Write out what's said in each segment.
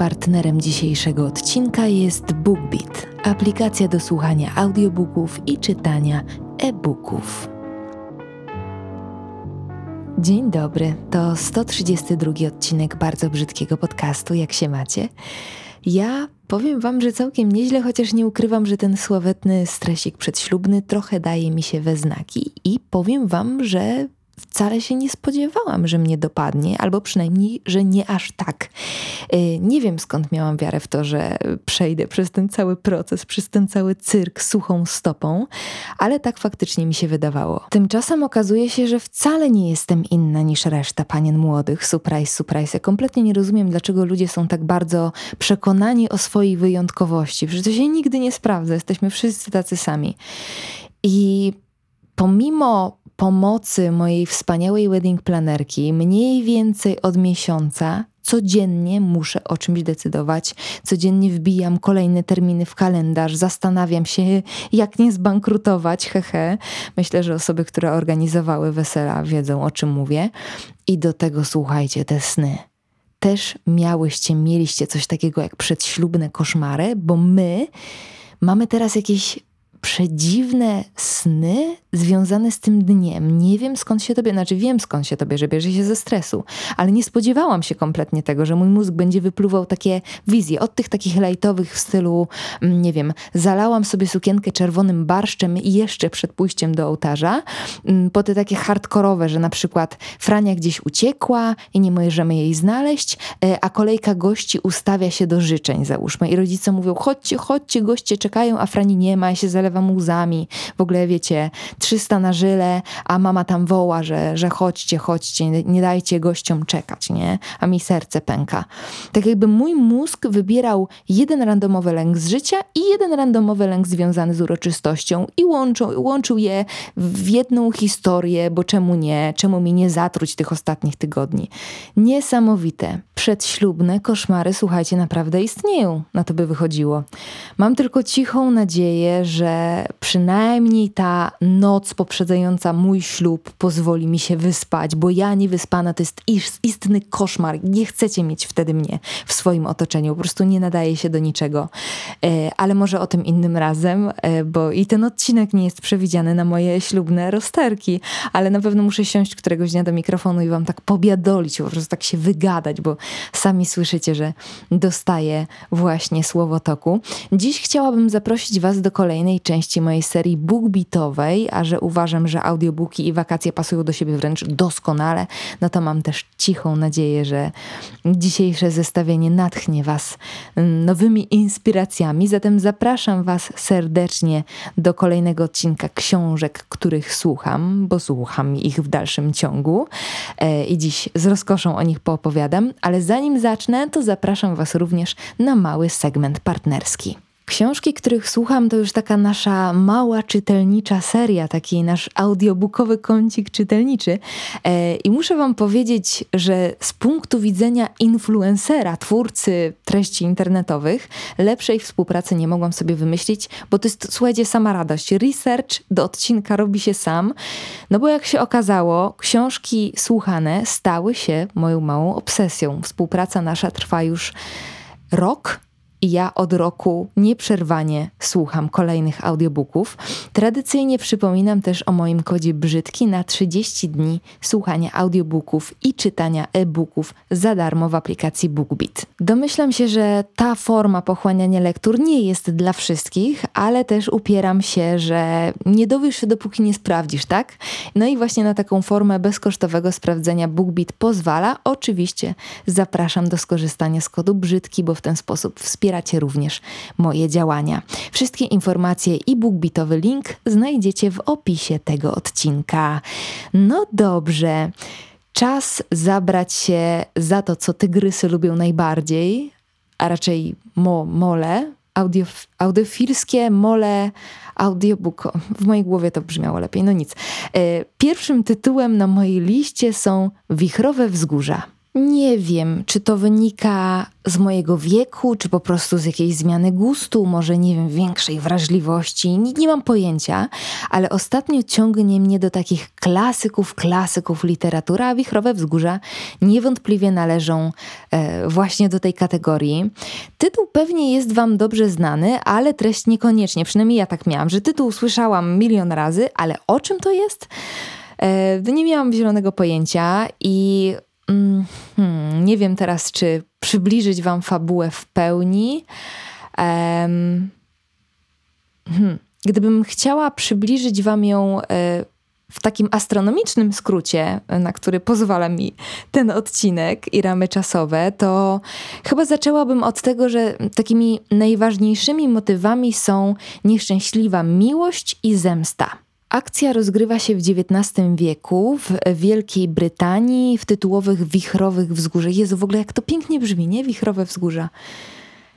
Partnerem dzisiejszego odcinka jest BookBeat, aplikacja do słuchania audiobooków i czytania e-booków. Dzień dobry, to 132 odcinek bardzo brzydkiego podcastu. Jak się macie? Ja powiem Wam, że całkiem nieźle, chociaż nie ukrywam, że ten sławetny stresik przedślubny trochę daje mi się we znaki i powiem Wam, że wcale się nie spodziewałam, że mnie dopadnie, albo przynajmniej, że nie aż tak. Y, nie wiem skąd miałam wiarę w to, że przejdę przez ten cały proces, przez ten cały cyrk suchą stopą, ale tak faktycznie mi się wydawało. Tymczasem okazuje się, że wcale nie jestem inna niż reszta panien młodych. Surprise, surprise. Ja kompletnie nie rozumiem, dlaczego ludzie są tak bardzo przekonani o swojej wyjątkowości. Przecież to się nigdy nie sprawdza. Jesteśmy wszyscy tacy sami. I pomimo pomocy mojej wspaniałej wedding planerki mniej więcej od miesiąca codziennie muszę o czymś decydować, codziennie wbijam kolejne terminy w kalendarz, zastanawiam się, jak nie zbankrutować, hehe. Myślę, że osoby, które organizowały wesela, wiedzą o czym mówię. I do tego słuchajcie, te sny. Też miałyście, mieliście coś takiego jak przedślubne koszmary, bo my mamy teraz jakieś przedziwne sny związane z tym dniem. Nie wiem skąd się tobie, znaczy wiem skąd się tobie, że bierze się ze stresu, ale nie spodziewałam się kompletnie tego, że mój mózg będzie wypluwał takie wizje, od tych takich lajtowych w stylu, mm, nie wiem, zalałam sobie sukienkę czerwonym barszczem jeszcze przed pójściem do ołtarza, mm, po te takie hardkorowe, że na przykład Frania gdzieś uciekła i nie możemy jej znaleźć, e, a kolejka gości ustawia się do życzeń, załóżmy, i rodzice mówią, chodźcie, chodźcie, goście czekają, a Frani nie ma, się zalewam łzami, w ogóle wiecie, 300 na żyle, a mama tam woła, że, że chodźcie, chodźcie, nie dajcie gościom czekać, nie? A mi serce pęka. Tak jakby mój mózg wybierał jeden randomowy lęk z życia i jeden randomowy lęk związany z uroczystością i łączył, łączył je w jedną historię, bo czemu nie? Czemu mi nie zatruć tych ostatnich tygodni? Niesamowite. Przedślubne koszmary, słuchajcie, naprawdę istnieją. Na to by wychodziło. Mam tylko cichą nadzieję, że przynajmniej ta noc poprzedzająca mój ślub pozwoli mi się wyspać, bo ja niewyspana to jest istny koszmar. Nie chcecie mieć wtedy mnie w swoim otoczeniu, po prostu nie nadaje się do niczego. E, ale może o tym innym razem, e, bo i ten odcinek nie jest przewidziany na moje ślubne rozterki, ale na pewno muszę siąść któregoś dnia do mikrofonu i wam tak pobiadolić, po prostu tak się wygadać, bo sami słyszycie, że dostaję właśnie słowotoku. Dziś chciałabym zaprosić was do kolejnej części mojej serii BookBeatowej, a że uważam, że audiobooki i wakacje pasują do siebie wręcz doskonale, no to mam też cichą nadzieję, że dzisiejsze zestawienie natchnie Was nowymi inspiracjami. Zatem zapraszam Was serdecznie do kolejnego odcinka książek, których słucham, bo słucham ich w dalszym ciągu e, i dziś z rozkoszą o nich poopowiadam, ale zanim zacznę, to zapraszam Was również na mały segment partnerski. Książki, których słucham, to już taka nasza mała czytelnicza seria, taki nasz audiobookowy kącik czytelniczy. E, I muszę Wam powiedzieć, że z punktu widzenia influencera, twórcy treści internetowych, lepszej współpracy nie mogłam sobie wymyślić, bo to jest, słuchajcie, sama radość. Research do odcinka robi się sam, no bo jak się okazało, książki słuchane stały się moją małą obsesją. Współpraca nasza trwa już rok i ja od roku nieprzerwanie słucham kolejnych audiobooków. Tradycyjnie przypominam też o moim kodzie brzydki na 30 dni słuchania audiobooków i czytania e-booków za darmo w aplikacji BookBeat. Domyślam się, że ta forma pochłaniania lektur nie jest dla wszystkich, ale też upieram się, że nie dowiesz się dopóki nie sprawdzisz, tak? No i właśnie na taką formę bezkosztowego sprawdzenia BookBeat pozwala. Oczywiście zapraszam do skorzystania z kodu brzydki, bo w ten sposób wspiera wspieracie również moje działania. Wszystkie informacje i BookBeatowy link znajdziecie w opisie tego odcinka. No dobrze, czas zabrać się za to, co tygrysy lubią najbardziej, a raczej mo, mole, audio, audiofilskie mole audiobook. W mojej głowie to brzmiało lepiej, no nic. E, pierwszym tytułem na mojej liście są Wichrowe Wzgórza. Nie wiem, czy to wynika z mojego wieku, czy po prostu z jakiejś zmiany gustu, może nie wiem, większej wrażliwości, nie, nie, mam pojęcia, ale ostatnio ciągnie mnie do takich klasyków, klasyków literatury, a Wichrowe Wzgórza niewątpliwie należą e, właśnie do tej kategorii. Tytuł pewnie jest Wam dobrze znany, ale treść niekoniecznie, przynajmniej ja tak miałam, że tytuł słyszałam milion razy, ale o czym to jest? E, nie miałam zielonego pojęcia i hmm, nie wiem teraz, czy przybliżyć Wam fabułę w pełni. Um, hmm, gdybym chciała przybliżyć Wam ją e, w takim astronomicznym skrócie, na który pozwala mi ten odcinek i ramy czasowe, to chyba zaczęłabym od tego, że takimi najważniejszymi motywami są nieszczęśliwa miłość i zemsta. Akcja rozgrywa się w XIX wieku w Wielkiej Brytanii, w tytułowych wichrowych wzgórzach. Jezu, w ogóle jak to pięknie brzmi, nie? Wichrowe wzgórza.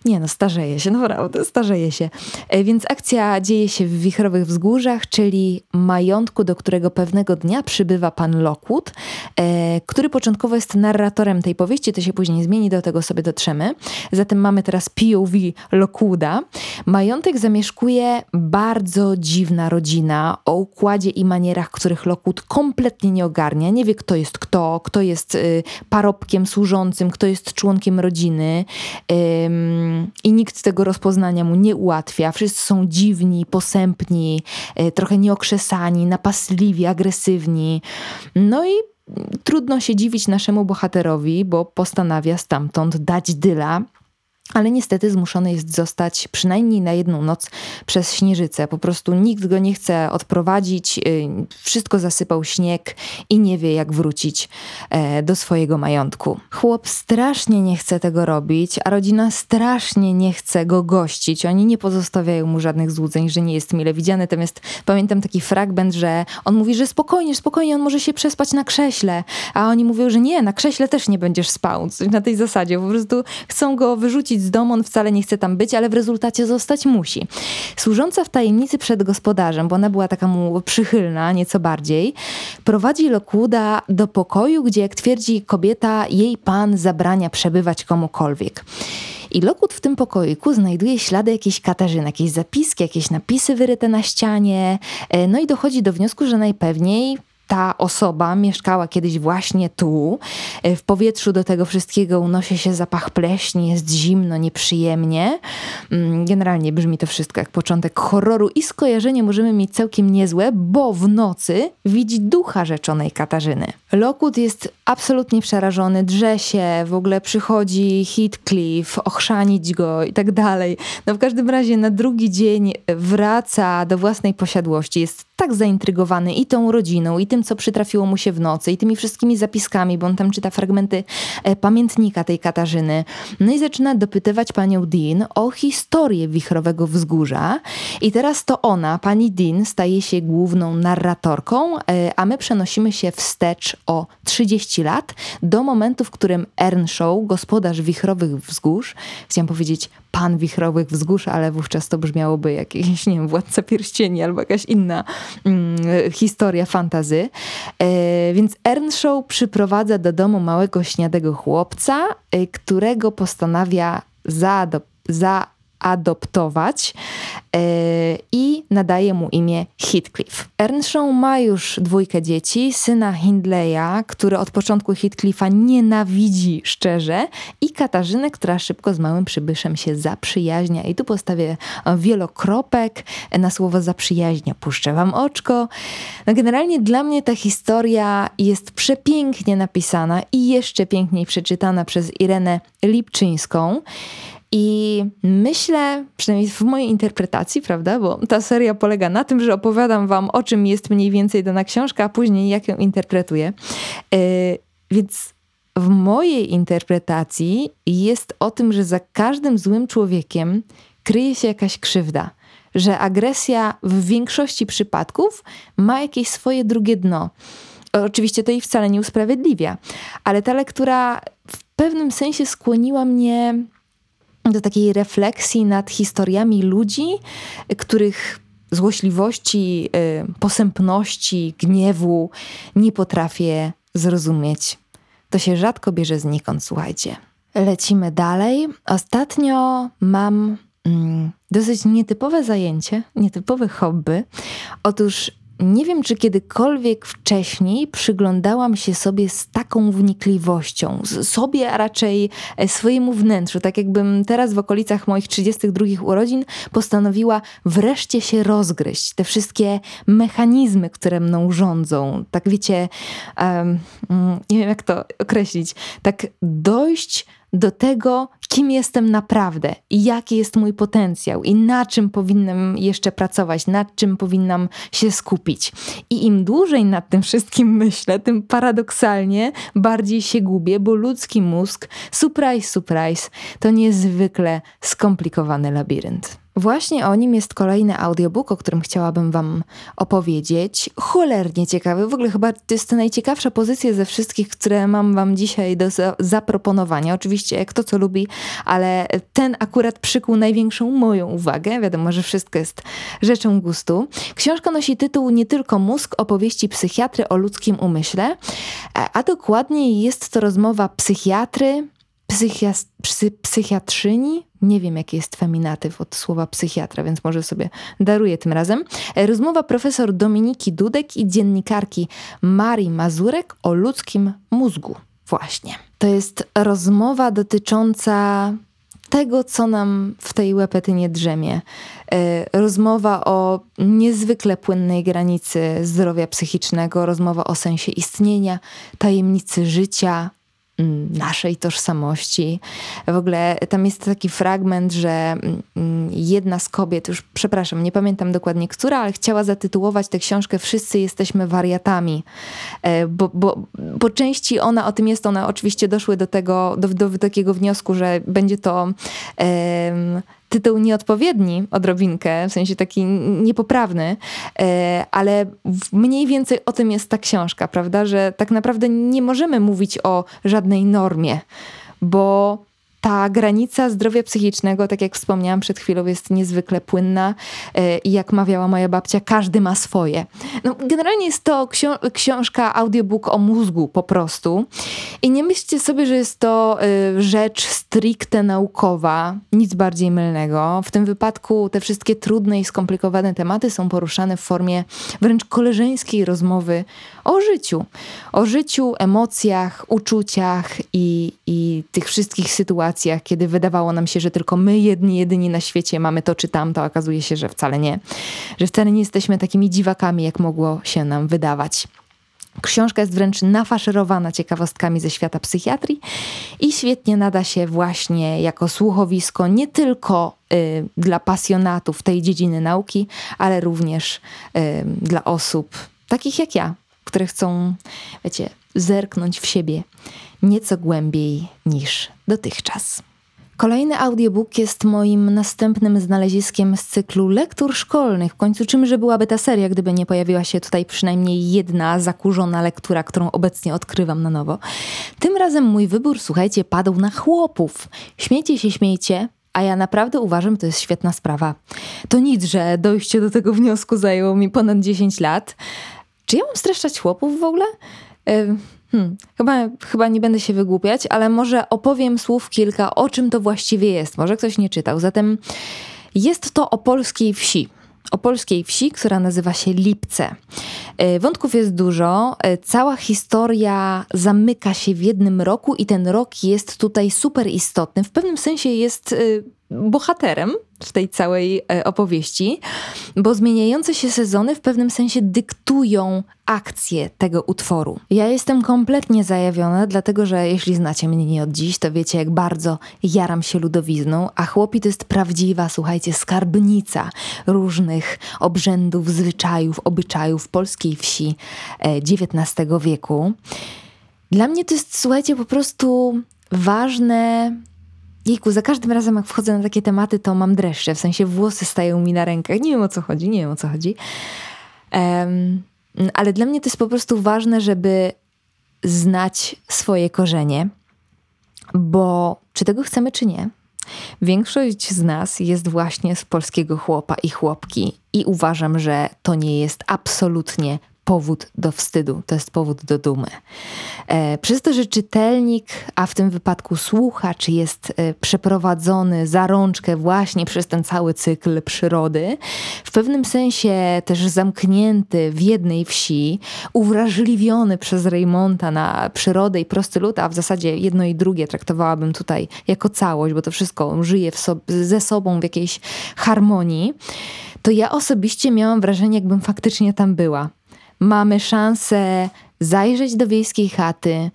Nie no, starzeje się, naprawdę, starzeje się. E, więc akcja dzieje się w Wichrowych Wzgórzach, czyli majątku, do którego pewnego dnia przybywa pan Lockwood, e, który początkowo jest narratorem tej powieści, to się później zmieni, do tego sobie dotrzemy. Zatem mamy teraz POV Lockwooda. Majątek zamieszkuje bardzo dziwna rodzina o układzie i manierach, których Lockwood kompletnie nie ogarnia. Nie wie, kto jest kto, kto jest y, parobkiem służącym, kto jest członkiem rodziny i nikt tego rozpoznania mu nie ułatwia. Wszyscy są dziwni, posępni, e, trochę nieokrzesani, napastliwi, agresywni. No i trudno się dziwić naszemu bohaterowi, bo postanawia stamtąd dać dyla ale niestety zmuszony jest zostać przynajmniej na jedną noc przez śnieżycę. Po prostu nikt go nie chce odprowadzić, y, wszystko zasypał śnieg i nie wie, jak wrócić e, do swojego majątku. Chłop strasznie nie chce tego robić, a rodzina strasznie nie chce go gościć. Oni nie pozostawiają mu żadnych złudzeń, że nie jest mile widziany. Natomiast pamiętam taki fragment, że on mówi, że spokojnie, spokojnie, on może się przespać na krześle, a oni mówią, że nie, na krześle też nie będziesz spał. Na tej zasadzie. Po prostu chcą go wyrzucić z domu, on wcale nie chce tam być, ale w rezultacie zostać musi. Służąca w tajemnicy przed gospodarzem, bo ona była taka mu przychylna, nieco bardziej, prowadzi Lokwooda do pokoju, gdzie, jak twierdzi kobieta, jej pan zabrania przebywać komukolwiek. I Lockwood w tym pokoiku znajduje ślady jakiejś Katarzyny, jakieś zapiski, jakieś napisy wyryte na ścianie, e, no i dochodzi do wniosku, że najpewniej ta osoba mieszkała kiedyś właśnie tu. E, w powietrzu do tego wszystkiego unosi się zapach pleśni, jest zimno, nieprzyjemnie. Mm, generalnie brzmi to wszystko jak początek horroru i skojarzenie możemy mieć całkiem niezłe, bo w nocy widzi ducha rzeczonej Katarzyny. Lockwood jest absolutnie przerażony, drze się, w ogóle przychodzi Heathcliff, ochrzanić go i tak dalej. No w każdym razie na drugi dzień wraca do własnej posiadłości, jest tak zaintrygowany i tą rodziną, i tym, co przytrafiło mu się w nocy, i tymi wszystkimi zapiskami, bo on tam czyta fragmenty e, pamiętnika tej Katarzyny. No i zaczyna dopytywać panią Dean o historię wichrowego wzgórza. I teraz to ona, pani Dean, staje się główną narratorką, e, a my przenosimy się wstecz o 30 lat do momentu, w którym Earnshaw, gospodarz wichrowych wzgórz, chciałam powiedzieć pan wichrowych wzgórz, ale wówczas to brzmiałoby jakiś, nie wiem, władca pierścieni albo jakaś inna mm, historia fantazy. E, więc Earnshaw przyprowadza do domu małego śniadego chłopca, e, którego postanawia zaadoptować za adoptować yy, i nadaje mu imię Heathcliff. Earnshaw ma już dwójkę dzieci, syna Hindleya, który od początku Heathcliffa nienawidzi szczerze i Katarzynę, która szybko z małym przybyszem się zaprzyjaźnia. I tu postawię wielokropek na słowo zaprzyjaźnia. Puszczę wam oczko. No generalnie dla mnie ta historia jest przepięknie napisana i jeszcze piękniej przeczytana przez Irenę Lipczyńską. I myślę, przynajmniej w mojej interpretacji, prawda, bo ta seria polega na tym, że opowiadam wam, o czym jest mniej więcej dana książka, a później jak ją interpretuję. Yy, więc w mojej interpretacji jest o tym, że za każdym złym człowiekiem kryje się jakaś krzywda. Że agresja w większości przypadków ma jakieś swoje drugie dno. Oczywiście to jej wcale nie usprawiedliwia, ale ta lektura w pewnym sensie skłoniła mnie do takiej refleksji nad historiami ludzi, których złośliwości, y, posępności, gniewu nie potrafię zrozumieć. to się rzadko bierze znikąd, słuchajcie. Lecimy dalej. Ostatnio mam mm, dosyć nietypowe zajęcie, nietypowe hobby. Otóż nie wiem, czy kiedykolwiek wcześniej przyglądałam się sobie z taką wnikliwością, sobie, a raczej e, swojemu wnętrzu. Tak jakbym teraz w okolicach moich 32 urodzin postanowiła wreszcie się rozgryźć. Te wszystkie mechanizmy, które mną rządzą. Tak wiecie, um, nie wiem jak to określić, tak dojść do tego, kim jestem naprawdę i jaki jest mój potencjał i na czym powinnam jeszcze pracować, nad czym powinnam się skupić. I im dłużej nad tym wszystkim myślę, tym paradoksalnie bardziej się gubię, bo ludzki mózg, surprise, surprise, to niezwykle skomplikowany labirynt. Właśnie o nim jest kolejny audiobook, o którym chciałabym Wam opowiedzieć. Cholernie ciekawy. W ogóle chyba to jest to najciekawsza pozycja ze wszystkich, które mam Wam dzisiaj do za zaproponowania. Oczywiście kto co lubi, ale ten akurat przykuł największą moją uwagę. Wiadomo, że wszystko jest rzeczą gustu. Książka nosi tytuł Nie tylko mózg, opowieści psychiatry o ludzkim umyśle, a dokładniej jest to rozmowa psychiatry, psychia, psy, psychiatrzyni, nie wiem jaki jest feminatyw od słowa psychiatra, więc może sobie daruję tym razem. Rozmowa profesor Dominiki Dudek i dziennikarki Marii Mazurek o ludzkim mózgu. Właśnie. To jest rozmowa dotycząca tego, co nam w tej łepetynie drzemie. E, rozmowa o niezwykle płynnej granicy zdrowia psychicznego, rozmowa o sensie istnienia, tajemnicy życia, naszej tożsamości. W ogóle tam jest taki fragment, że mm, jedna z kobiet, już przepraszam, nie pamiętam dokładnie która, ale chciała zatytułować tę książkę Wszyscy jesteśmy wariatami, e, bo, bo po części ona o tym jest, one oczywiście doszły do tego, do, do takiego wniosku, że będzie to um, tytuł nieodpowiedni odrobinkę, w sensie taki niepoprawny, e, ale mniej więcej o tym jest ta książka, prawda? Że tak naprawdę nie możemy mówić o żadnej normie, bo ta granica zdrowia psychicznego, tak jak wspomniałam przed chwilą, jest niezwykle płynna e, i jak mawiała moja babcia, każdy ma swoje. No, generalnie jest to ksio książka, audiobook o mózgu po prostu. I nie myślcie sobie, że jest to e, rzecz stricte naukowa, nic bardziej mylnego. W tym wypadku te wszystkie trudne i skomplikowane tematy są poruszane w formie wręcz koleżeńskiej rozmowy o życiu. O życiu, emocjach, uczuciach i, i tych wszystkich sytuacjach, kiedy wydawało nam się, że tylko my jedni, jedyni na świecie mamy to czy tamto, okazuje się, że wcale nie. Że wcale nie jesteśmy takimi dziwakami, jak mogło się nam wydawać. Książka jest wręcz nafaszerowana ciekawostkami ze świata psychiatrii i świetnie nada się właśnie jako słuchowisko nie tylko y, dla pasjonatów tej dziedziny nauki, ale również y, dla osób takich jak ja, które chcą, wiecie, zerknąć w siebie nieco głębiej niż dotychczas. Kolejny audiobook jest moim następnym znaleziskiem z cyklu lektur szkolnych. W końcu czymże byłaby ta seria, gdyby nie pojawiła się tutaj przynajmniej jedna zakurzona lektura, którą obecnie odkrywam na nowo. Tym razem mój wybór, słuchajcie, padł na chłopów. Śmiejcie się, śmiejcie, a ja naprawdę uważam, to jest świetna sprawa. To nic, że dojście do tego wniosku zajęło mi ponad 10 lat. Czy ja mam streszczać chłopów w ogóle? Hmm, chyba, chyba nie będę się wygłupiać, ale może opowiem słów kilka, o czym to właściwie jest. Może ktoś nie czytał. Zatem jest to o polskiej wsi. O polskiej wsi, która nazywa się Lipce. E, wątków jest dużo. E, cała historia zamyka się w jednym roku, i ten rok jest tutaj super istotny. W pewnym sensie jest e, bohaterem w tej całej e, opowieści, bo zmieniające się sezony w pewnym sensie dyktują akcję tego utworu. Ja jestem kompletnie zajawiona, dlatego że jeśli znacie mnie nie od dziś, to wiecie jak bardzo jaram się ludowizną, a chłopi to jest prawdziwa, słuchajcie, skarbnica różnych obrzędów, zwyczajów, obyczajów polskiej wsi XIX e, wieku. Dla mnie to jest, słuchajcie, po prostu ważne Jejku, za każdym razem jak wchodzę na takie tematy, to mam dreszcze, w sensie włosy stają mi na rękach. Nie wiem o co chodzi, nie wiem o co chodzi. Um, ale dla mnie to jest po prostu ważne, żeby znać swoje korzenie, bo czy tego chcemy, czy nie, większość z nas jest właśnie z polskiego chłopa i chłopki, i uważam, że to nie jest absolutnie powód do wstydu, to jest powód do dumy. E, przez to, że czytelnik, a w tym wypadku słuchacz, jest e, przeprowadzony za rączkę właśnie przez ten cały cykl przyrody, w pewnym sensie też zamknięty w jednej wsi, uwrażliwiony przez Reymonta na przyrodę i prosty lud, a w zasadzie jedno i drugie traktowałabym tutaj jako całość, bo to wszystko żyje so ze sobą w jakiejś harmonii, to ja osobiście miałam wrażenie, jakbym faktycznie tam była mamy szansę zajrzeć do wiejskiej chaty,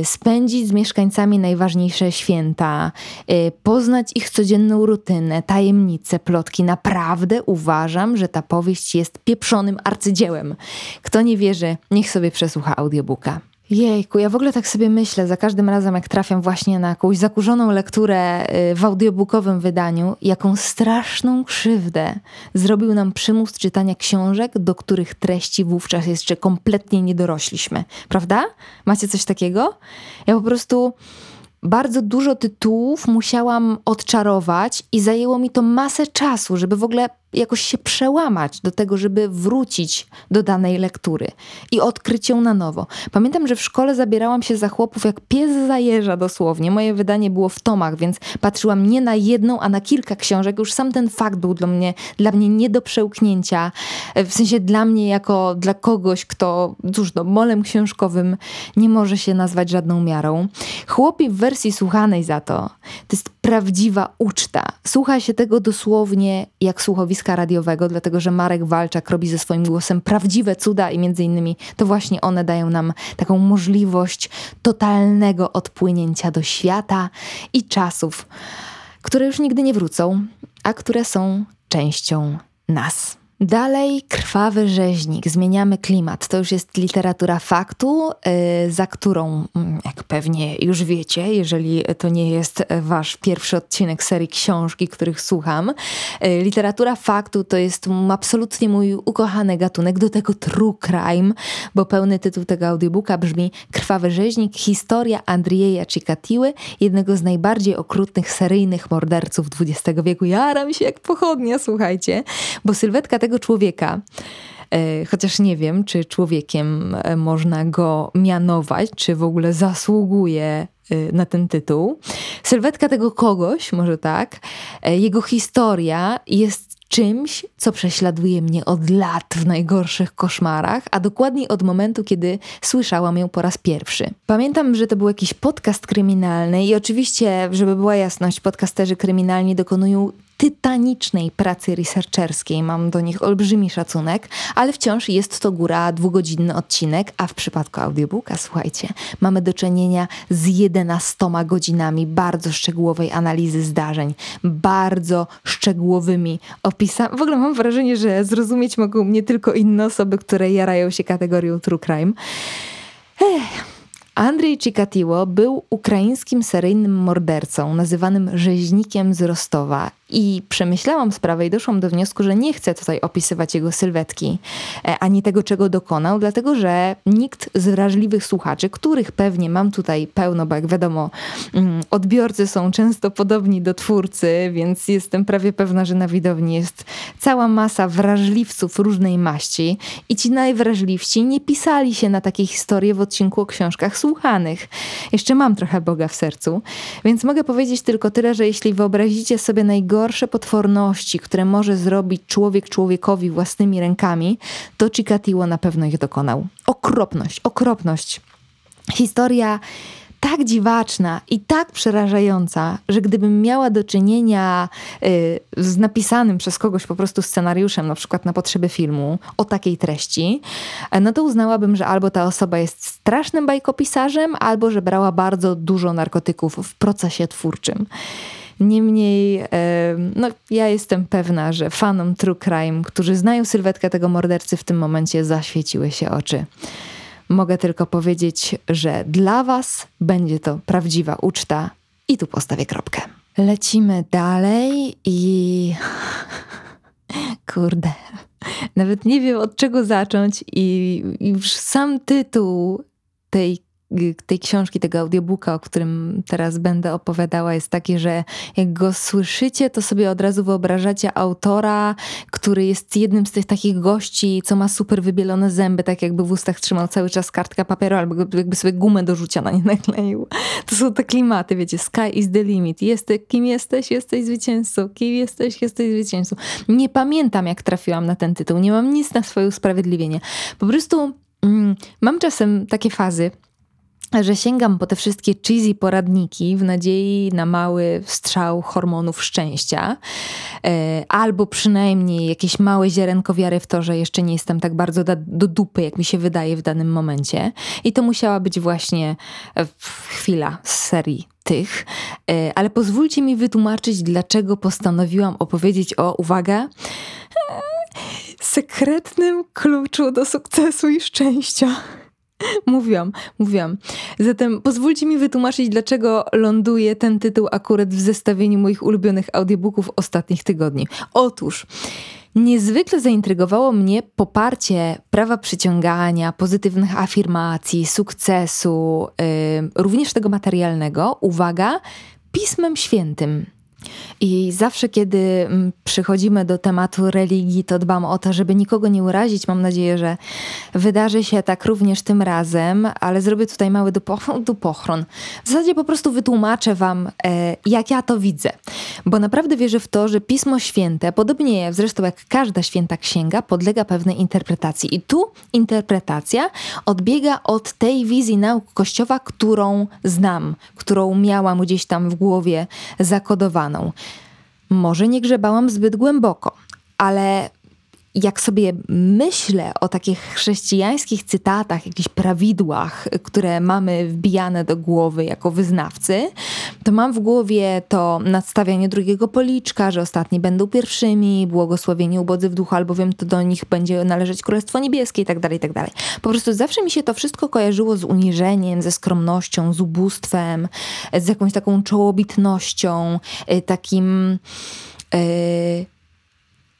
y, spędzić z mieszkańcami najważniejsze święta, y, poznać ich codzienną rutynę, tajemnice, plotki. Naprawdę uważam, że ta powieść jest pieprzonym arcydziełem. Kto nie wierzy, niech sobie przesłucha audiobooka. Jejku, ja w ogóle tak sobie myślę za każdym razem, jak trafiam właśnie na jakąś zakurzoną lekturę y, w audiobookowym wydaniu, jaką straszną krzywdę zrobił nam przymus czytania książek, do których treści wówczas jeszcze kompletnie nie dorośliśmy. Prawda? Macie coś takiego? Ja po prostu bardzo dużo tytułów musiałam odczarować i zajęło mi to masę czasu, żeby w ogóle jakoś się przełamać do tego, żeby wrócić do danej lektury i odkryć ją na nowo. Pamiętam, że w szkole zabierałam się za chłopów jak pies zajeża dosłownie. Moje wydanie było w tomach, więc patrzyłam nie na jedną, a na kilka książek. Już sam ten fakt był dla mnie, dla mnie nie do przełknięcia. W sensie dla mnie jako dla kogoś, kto, cóż no, molem książkowym nie może się nazwać żadną miarą. Chłopi w wersji słuchanej za to, to jest prawdziwa uczta. Słucha się tego dosłownie jak słuchowiska radiowego, dlatego że Marek Walczak robi ze swoim głosem prawdziwe cuda i między innymi to właśnie one dają nam taką możliwość totalnego odpłynięcia do świata i czasów, które już nigdy nie wrócą, a które są częścią nas. Dalej krwawy rzeźnik, zmieniamy klimat. To już jest literatura faktu, y, za którą, mm, jak pewnie już wiecie, jeżeli to nie jest wasz pierwszy odcinek serii książki, których słucham, y, literatura faktu to jest absolutnie mój ukochany gatunek, do tego true crime, bo pełny tytuł tego audiobooka brzmi Krwawy rzeźnik, historia Andrieja Cikatiły, jednego z najbardziej okrutnych seryjnych morderców XX wieku. Jaram się jak pochodnia, słuchajcie, bo sylwetka tego człowieka. E, chociaż nie wiem, czy człowiekiem e, można go mianować, czy w ogóle zasługuje e, na ten tytuł. Sylwetka tego kogoś, może tak, jego historia jest czymś, co prześladuje mnie od lat w najgorszych koszmarach, a dokładniej od momentu, kiedy słyszałam ją po raz pierwszy. Pamiętam, że to był jakiś podcast kryminalny i oczywiście, żeby była jasność, podcasterzy kryminalni dokonują tytanicznej pracy researcherskiej. Mam do nich olbrzymi szacunek, ale wciąż jest to góra dwugodzinny odcinek, a w przypadku audiobooka, słuchajcie, mamy do czynienia z 11 godzinami bardzo szczegółowej analizy zdarzeń, bardzo szczegółowymi opisami. W ogóle mam wrażenie, że zrozumieć mogą mnie tylko inne osoby, które jarają się kategorią true crime. Ech. Andrzej Cikatiło był ukraińskim seryjnym mordercą, nazywanym rzeźnikiem z Rostowa i przemyślałam sprawę i doszłam do wniosku, że nie chcę tutaj opisywać jego sylwetki, e, ani tego, czego dokonał, dlatego że nikt z wrażliwych słuchaczy, których pewnie mam tutaj pełno, bo jak wiadomo, mm, odbiorcy są często podobni do twórcy, więc jestem prawie pewna, że na widowni jest cała masa wrażliwców różnej maści i ci najwrażliwsi nie pisali się na takie historie w odcinku o książkach słuchanych. Jeszcze mam trochę Boga w sercu, więc mogę powiedzieć tylko tyle, że jeśli wyobrazicie sobie najgorsze najgorsze potworności, które może zrobić człowiek człowiekowi własnymi rękami, to Chikatilo na pewno ich dokonał. Okropność, okropność. Historia tak dziwaczna i tak przerażająca, że gdybym miała do czynienia y, z napisanym przez kogoś po prostu scenariuszem, na przykład na potrzeby filmu, o takiej treści, e, no to uznałabym, że albo ta osoba jest strasznym bajkopisarzem, albo że brała bardzo dużo narkotyków w procesie twórczym. Niemniej, no, ja jestem pewna, że fanom True Crime, którzy znają sylwetkę tego mordercy, w tym momencie zaświeciły się oczy. Mogę tylko powiedzieć, że dla Was będzie to prawdziwa uczta i tu postawię kropkę. Lecimy dalej i. Kurde. Nawet nie wiem od czego zacząć, i już sam tytuł tej tej książki, tego audiobooka, o którym teraz będę opowiadała, jest taki, że jak go słyszycie, to sobie od razu wyobrażacie autora, który jest jednym z tych takich gości, co ma super wybielone zęby, tak jakby w ustach trzymał cały czas kartkę papieru, albo jakby sobie gumę do rzucia nie nakleił. To są te klimaty, wiecie, sky is the limit. Jesteś, kim jesteś? Jesteś zwycięzcą. Kim jesteś? Jesteś zwycięzcą. Nie pamiętam, jak trafiłam na ten tytuł. Nie mam nic na swoje usprawiedliwienie. Po prostu mm, mam czasem takie fazy, że sięgam po te wszystkie cheesy poradniki w nadziei na mały strzał hormonów szczęścia, e, albo przynajmniej jakieś małe ziarenko wiary w to, że jeszcze nie jestem tak bardzo do, dupy, jak mi się wydaje w danym momencie. I to musiała być właśnie e, chwila z serii tych, e, ale pozwólcie mi wytłumaczyć, dlaczego postanowiłam opowiedzieć o, uwaga, sekretnym kluczu do sukcesu i szczęścia. Mówiłam, mówiłam. Zatem pozwólcie mi wytłumaczyć, dlaczego ląduje ten tytuł akurat w zestawieniu moich ulubionych audiobooków ostatnich tygodni. Otóż niezwykle zaintrygowało mnie poparcie prawa przyciągania, pozytywnych afirmacji, sukcesu, yy, również tego materialnego, uwaga, Pismem Świętym. I zawsze, kiedy mm, przychodzimy do tematu religii, to dbam o to, żeby nikogo nie urazić. Mam nadzieję, że wydarzy się tak również tym razem, ale zrobię tutaj mały dupochron. W zasadzie po prostu wytłumaczę Wam, e, jak ja to widzę. Bo naprawdę wierzę w to, że Pismo Święte, podobnie zresztą jak każda święta księga, podlega pewnej interpretacji. I tu interpretacja odbiega od tej wizji nauk Kościoła, którą znam, którą miałam gdzieś tam w głowie zakodowaną. Może nie grzebałam zbyt głęboko, ale jak sobie myślę o takich chrześcijańskich cytatach, jakichś prawidłach, które mamy wbijane do głowy jako wyznawcy, to mam w głowie to nadstawianie drugiego policzka, że ostatni będą pierwszymi, błogosławieni ubodzy w duchu, albowiem to do nich będzie należeć Królestwo Niebieskie i tak dalej, tak dalej. Po prostu zawsze mi się to wszystko kojarzyło z uniżeniem, ze skromnością, z ubóstwem, z jakąś taką czołobitnością, y, takim... Yy,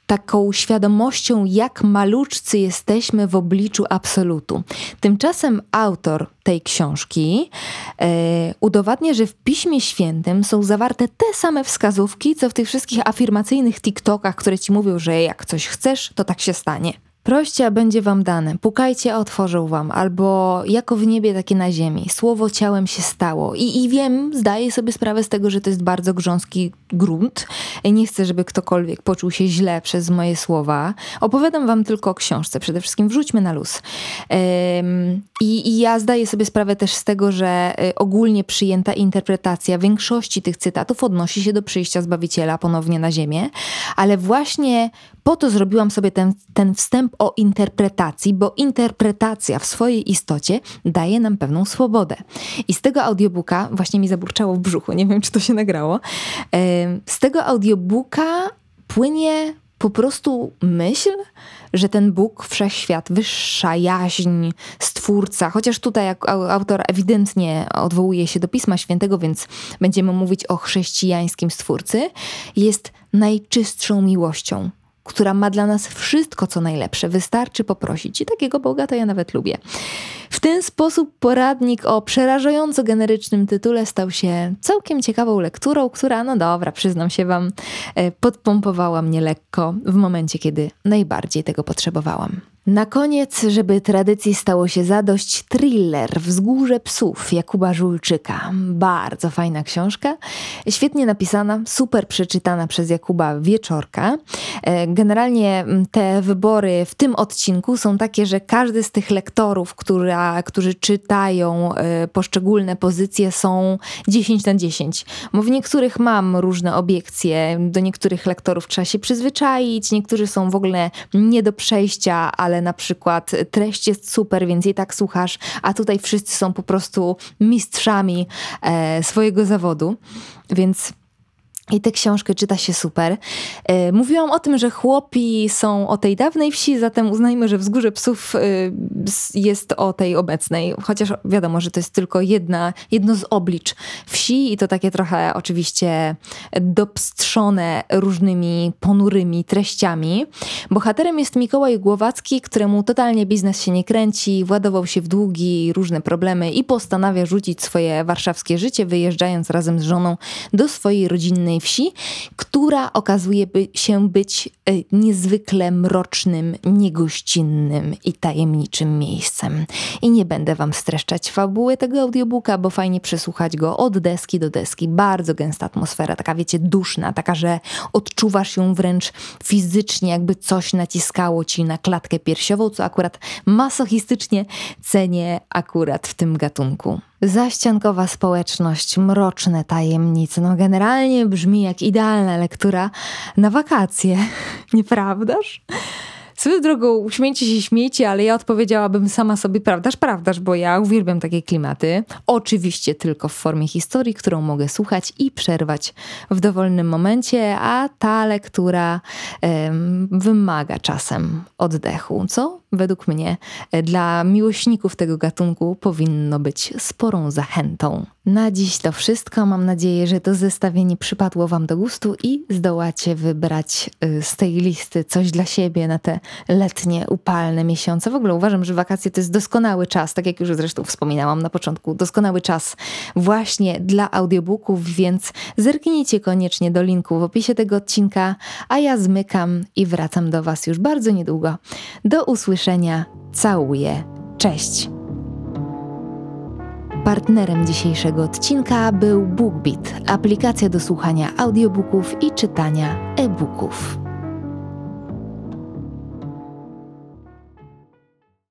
taką świadomością, jak maluczcy jesteśmy w obliczu absolutu. Tymczasem autor tej książki e, udowadnia, że w Piśmie Świętym są zawarte te same wskazówki, co w tych wszystkich afirmacyjnych TikTokach, które ci mówią, że jak coś chcesz, to tak się stanie. Proście, a będzie wam dane. Pukajcie, a otworzą wam. Albo jako w niebie, takie na ziemi. Słowo ciałem się stało. I, I wiem, zdaję sobie sprawę z tego, że to jest bardzo grząski grunt. Nie chcę, żeby ktokolwiek poczuł się źle przez moje słowa. Opowiadam wam tylko o książce. Przede wszystkim wrzućmy na luz. I, I ja zdaję sobie sprawę też z tego, że y, ogólnie przyjęta interpretacja większości tych cytatów odnosi się do przyjścia Zbawiciela ponownie na ziemię. Ale właśnie po to zrobiłam sobie ten, ten wstęp o interpretacji, bo interpretacja w swojej istocie daje nam pewną swobodę. I z tego audiobooka, właśnie mi zaburczało w brzuchu, nie wiem czy to się nagrało, z tego audiobooka płynie po prostu myśl, że ten Bóg, wszechświat, wyższa jaźń, stwórca, chociaż tutaj autor ewidentnie odwołuje się do Pisma Świętego, więc będziemy mówić o chrześcijańskim stwórcy, jest najczystszą miłością, która ma dla nas wszystko, co najlepsze. Wystarczy poprosić. I takiego Boga to ja nawet lubię. W ten sposób poradnik o przerażająco generycznym tytule stał się całkiem ciekawą lekturą, która, no dobra, przyznam się Wam, e, podpompowała mnie lekko w momencie, kiedy najbardziej tego potrzebowałam. Na koniec, żeby tradycji stało się zadość, thriller Wzgórze psów Jakuba Żulczyka. Bardzo fajna książka, świetnie napisana, super przeczytana przez Jakuba Wieczorka. E, generalnie te wybory w tym odcinku są takie, że każdy z tych lektorów, którzy czytają e, poszczególne pozycje są 10 na 10. Bo w niektórych mam różne obiekcje, do niektórych lektorów trzeba się przyzwyczaić, niektórzy są w ogóle nie do przejścia, ale na przykład treść jest super, więc i tak słuchasz, a tutaj wszyscy są po prostu mistrzami e, swojego zawodu. Więc I tę książkę czyta się super. E, mówiłam o tym, że chłopi są o tej dawnej wsi, zatem uznajmy, że Wzgórze Psów e, jest o tej obecnej. Chociaż wiadomo, że to jest tylko jedna, jedno z oblicz wsi i to takie trochę oczywiście dopstrzone różnymi ponurymi treściami. Bohaterem jest Mikołaj Głowacki, któremu totalnie biznes się nie kręci, władował się w długi, różne problemy i postanawia rzucić swoje warszawskie życie, wyjeżdżając razem z żoną do swojej rodzinnej wsi, która okazuje się być e, niezwykle mrocznym, niegościnnym i tajemniczym miejscem. I nie będę wam streszczać fabuły tego audiobooka, bo fajnie przesłuchać go od deski do deski. Bardzo gęsta atmosfera, taka wiecie, duszna, taka, że odczuwasz ją wręcz fizycznie, jakby coś naciskało ci na klatkę piersiową, co akurat masochistycznie cenię akurat w tym gatunku. Zaściankowa społeczność, mroczne tajemnice. No generalnie brzmi jak idealna lektura na wakacje, nieprawdaż? Swoją drogą, śmiejcie się, śmiejcie, ale ja odpowiedziałabym sama sobie prawdaż, prawdaż, bo ja uwielbiam takie klimaty. Oczywiście tylko w formie historii, którą mogę słuchać i przerwać w dowolnym momencie, a ta lektura um, wymaga czasem oddechu, co według mnie e, dla miłośników tego gatunku powinno być sporą zachętą. Na dziś to wszystko. Mam nadzieję, że to zestawienie przypadło Wam do gustu i zdołacie wybrać y, z tej listy coś dla siebie na te letnie, upalne miesiące. W ogóle uważam, że wakacje to jest doskonały czas, tak jak już zresztą wspominałam na początku, doskonały czas właśnie dla audiobooków, więc zerknijcie koniecznie do linku w opisie tego odcinka, a ja zmykam i wracam do Was już bardzo niedługo. Do usłyszenia. Całuję. Cześć. Partnerem dzisiejszego odcinka był BookBeat, aplikacja do słuchania audiobooków i czytania e-booków.